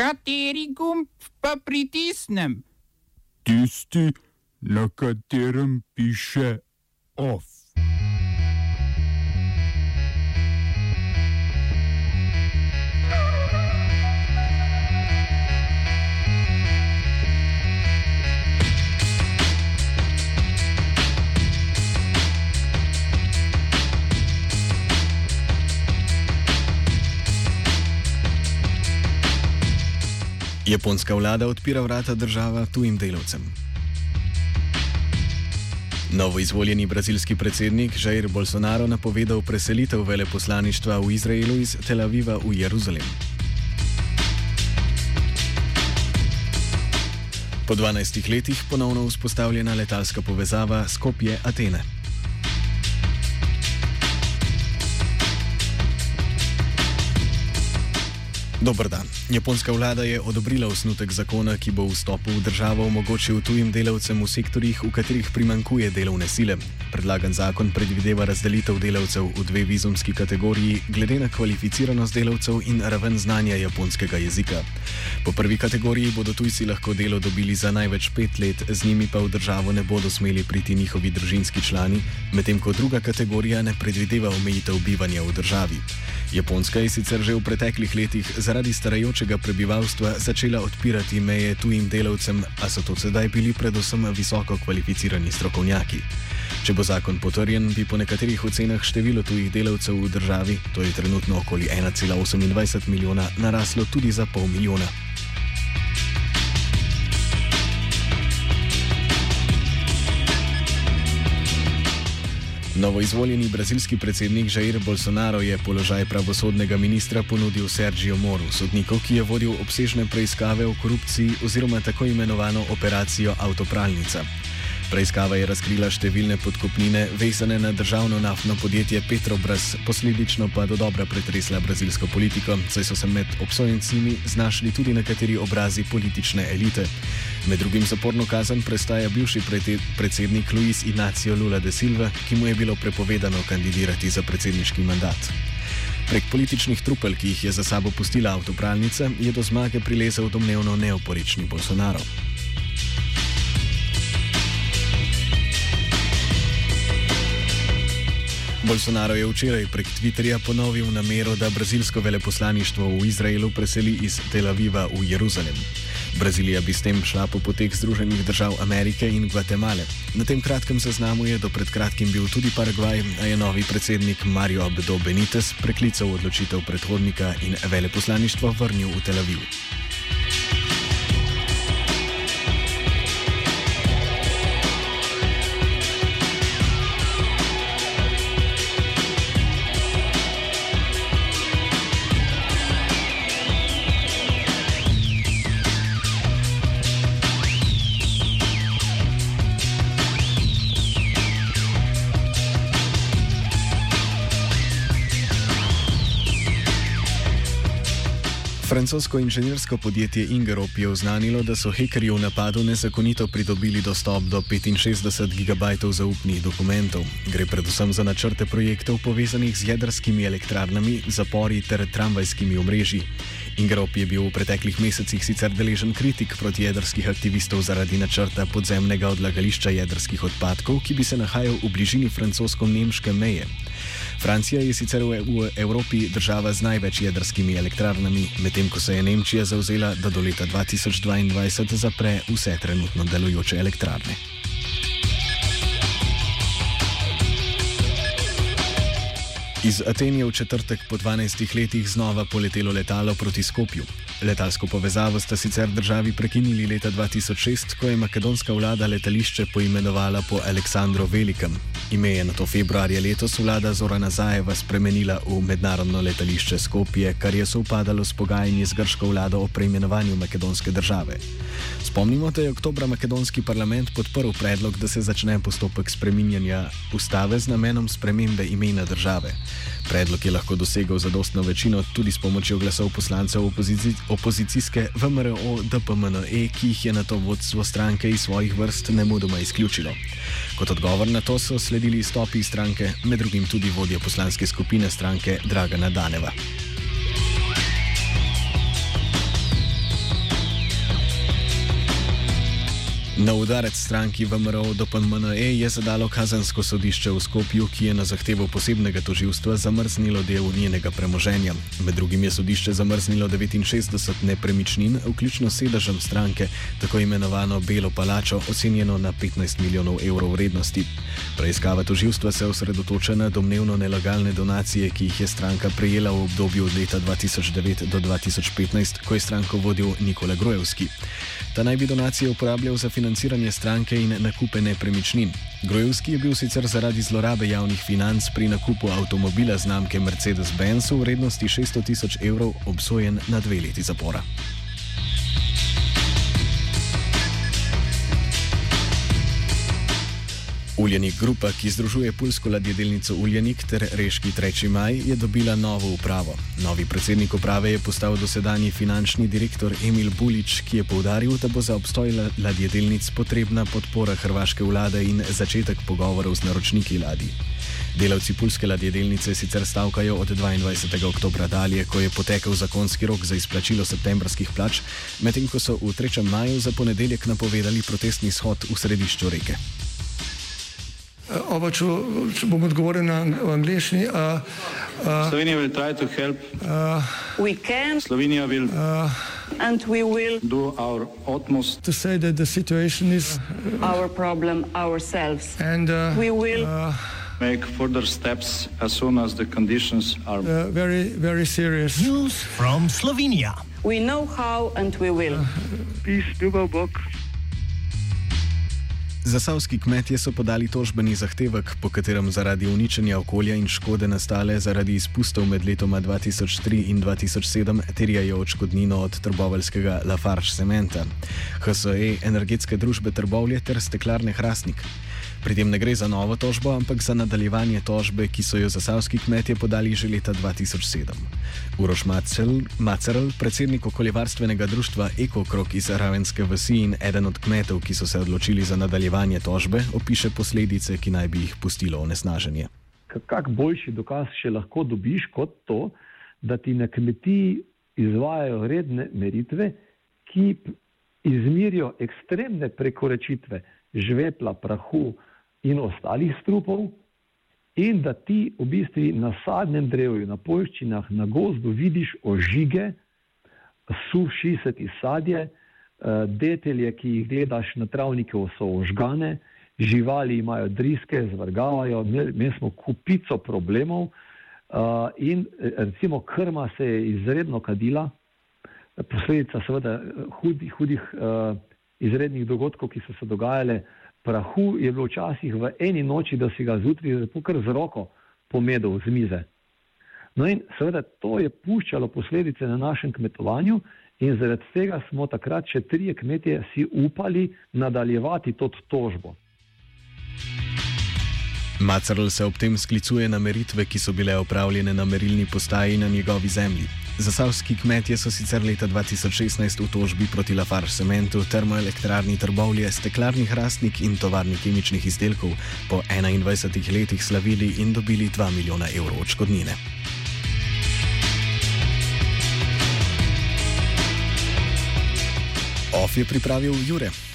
Kateri gumb pa pritisnem? Tisti, na katerem piše OF. Japonska vlada odpira vrata država tujim delavcem. Novo izvoljeni brazilski predsednik Jair Bolsonaro napovedal preselitev veleposlaništva v Izraelu iz Tel Aviva v Jeruzalem. Po 12 letih ponovno vzpostavljena letalska povezava Skopje Dobr dan. Japonska vlada je odobrila osnutek zakona, ki bo vstop v državo omogočil tujim delavcem v sektorjih, v katerih primankuje delovne sile. Predlagan zakon predvideva razdelitev delavcev v dve vizumski kategoriji, glede na kvalificiranost delavcev in raven znanja japonskega jezika. Po prvi kategoriji bodo tujci lahko delo dobili za največ pet let, z njimi pa v državo ne bodo smeli priti njihovi družinski člani, medtem ko druga kategorija ne predvideva omejitev bivanja v državi. Japonska je sicer že v preteklih letih zaradi starajočega prebivalstva začela odpirati meje tujim delavcem, a so to sedaj bili predvsem visoko kvalificirani strokovnjaki. Če bo zakon potrjen, bi po nekaterih ocenah število tujih delavcev v državi, to je trenutno okoli 1,28 milijona, naraslo tudi za pol milijona. Novoizvoljeni brazilski predsednik Jair Bolsonaro je položaj pravosodnega ministra ponudil Sergio Moru, sodniku, ki je vodil obsežne preiskave o korupciji oziroma tako imenovano operacijo Avtopralnica. Preiskava je razkrila številne podkupnine, vezane na državno naftno podjetje Petrobras, posledično pa do dobra pretresla brazilsko politiko, saj so se med obsojencimi znašli tudi nekateri obrazi politične elite. Med drugim zaporno kazen prestaja bivši predsednik Luis Inacio Lula de Silva, ki mu je bilo prepovedano kandidirati za predsedniški mandat. Prek političnih trupel, ki jih je za sabo pustila avtopralnica, je do zmage prilezel domnevno neoporični Bolsonaro. Bolsonaro je včeraj prek Twitterja ponovil namero, da brazilsko veleposlaništvo v Izraelu preseli iz Tel Aviva v Jeruzalem. Brazilija bi s tem šla po potek Združenih držav Amerike in Gvatemale. Na tem kratkem seznamu je do pred kratkim bil tudi Paragvaj, a je novi predsednik Mario Abdo Benitez preklical odločitev predhodnika in veleposlaništvo vrnil v Tel Aviv. Francosko inženirsko podjetje Ingerop je oznanilo, da so hekerji v napadu nezakonito pridobili dostop do 65 GB zaupnih dokumentov. Gre predvsem za načrte projektov povezanih z jedrskimi elektrarnami, zapori ter tramvajskimi omrežji. Ingerop je bil v preteklih mesecih sicer deležen kritik proti jedrskih aktivistov zaradi načrta podzemnega odlagališča jedrskih odpadkov, ki bi se nahajal v bližini francosko-nemške meje. Francija je sicer v Evropi država z največ jedrskimi elektrarnami, medtem ko se je Nemčija zauzela, da do leta 2022 zapre vse trenutno delujoče elektrarne. Iz Aten je v četrtek po 12 letih znova poletelo letalo proti Skopju. Letalsko povezavo sta sicer državi prekinili leta 2006, ko je makedonska vlada letališče poimenovala po Aleksandru Velikem. Ime je na to februarja letos vlada Zorana Zajeva spremenila v mednarodno letališče Skopje, kar je sovpadalo s pogajanji z grško vlado o preimenovanju makedonske države. Spomnimo, da je oktober makedonski parlament podprl predlog, da se začne postopek spreminjanja ustave z namenom spremembe imena države. Predlog je lahko dosegel zadostno večino tudi s pomočjo glasov poslancev opozici opozicijske VMRO DPMNE, ki jih je na to vodstvo stranke iz svojih vrst ne mudoma izključilo. Kot odgovor na to so sledili stopi stranke, med drugim tudi vodja poslanske skupine stranke Dragana Daneva. Na udarec stranki VMRO do PMNE je zadalo kazansko sodišče v Skopju, ki je na zahtevo posebnega toživstva zamrznilo del njenega premoženja. Med drugim je sodišče zamrznilo 69 nepremičnin, vključno sedežem stranke, tako imenovano Belo palačo, ocenjeno na 15 milijonov evrov vrednosti. Preiskava toživstva se osredotoča na domnevno nelegalne donacije, ki jih je stranka prejela v obdobju od leta 2009 do 2015, ko je stranko vodil Nikola Grojevski. Ta naj bi donacije uporabljal za financiranje stranke in nakupe nepremičnin. Grojevski je bil sicer zaradi zlorabe javnih financ pri nakupu avtomobila znamke Mercedes-Benz v vrednosti 600 tisoč evrov obsojen na dve leti zapora. Uljenik Grupa, ki združuje pulsko ladjedelnico Uljenik ter reški 3. maj, je dobila novo upravo. Novi predsednik uprave je postal dosedanji finančni direktor Emil Bulič, ki je povdaril, da bo za obstoj ladjedelnic potrebna podpora hrvaške vlade in začetek pogovorov z naročniki ladij. Delavci pulske ladjedelnice sicer stavkajo od 22. oktobra dalje, ko je potekel zakonski rok za izplačilo septembrskih plač, medtem ko so v 3. maju za ponedeljek napovedali protestni shod v središču reke. Oba, če, če bom odgovoril na angliški. Uh, uh, Slovenija bo poskušala pomagati. Slovenija bo naredila naš utmost, da bo rekla, da je situacija naš problem, ourselves. In da bomo naredili nadaljnje korake, as soon as the conditions are zelo, zelo resni. News from Slovenija. We know how and we will. Peace, ljubav, Bog. Zasavski kmetje so podali tožbeni zahtevek, po katerem zaradi uničenja okolja in škode nastale zaradi izpustov med letoma 2003 in 2007 terjajo odškodnino od trboveljskega Lafarge Cementa, HSE, energetske družbe Trbovlje ter steklarne Hrastnik. Pri tem ne gre za novo tožbo, ampak za nadaljevanje tožbe, ki so jo zasavski kmetje podali že leta 2007. Uroš Macerl, predsednik okoljevarstvenega društva Ekokrok iz Ravenske vasi in eden od kmetov, ki so se odločili za nadaljevanje tožbe, opiše posledice, ki naj bi jih pustilo onesnaženje. Kak boljši dokaz še lahko dobiš kot to, da ti na kmetiji izvajajo redne meritve, ki izmirijo ekstremne prekoračitve žvepla, prahu, in ostalih strupov, in da ti v bistvu na sadnem drevju, na poljščinah, na gozdu vidiš ožige, sušiseti sadje, eh, detelje, ki jih gledaš na travniku, so ožgane, živali imajo driske, zvrgavajo, mi smo kupico problemov eh, in recimo krma se je izredno kadila, posledica seveda hudih, hudih eh, izrednih dogodkov, ki so se dogajale prahu je bilo včasih v eni noči, da si ga zjutraj kar z roko pomedel z mize. No in seveda to je puščalo posledice na našem kmetovanju in zaradi tega smo takrat še trije kmetje si upali nadaljevati to tožbo. Macerl se ob tem sklicuje na meritve, ki so bile opravljene na merilni postaji na njegovi zemlji. Zasavski kmetje so sicer leta 2016 v tožbi proti Lafarge cementu, termoelektrarni Trbovlje, steklarni Hrastnik in tovarni kemičnih izdelkov po 21 letih slavili in dobili 2 milijona evrov odškodnine. OF je pripravil Jure.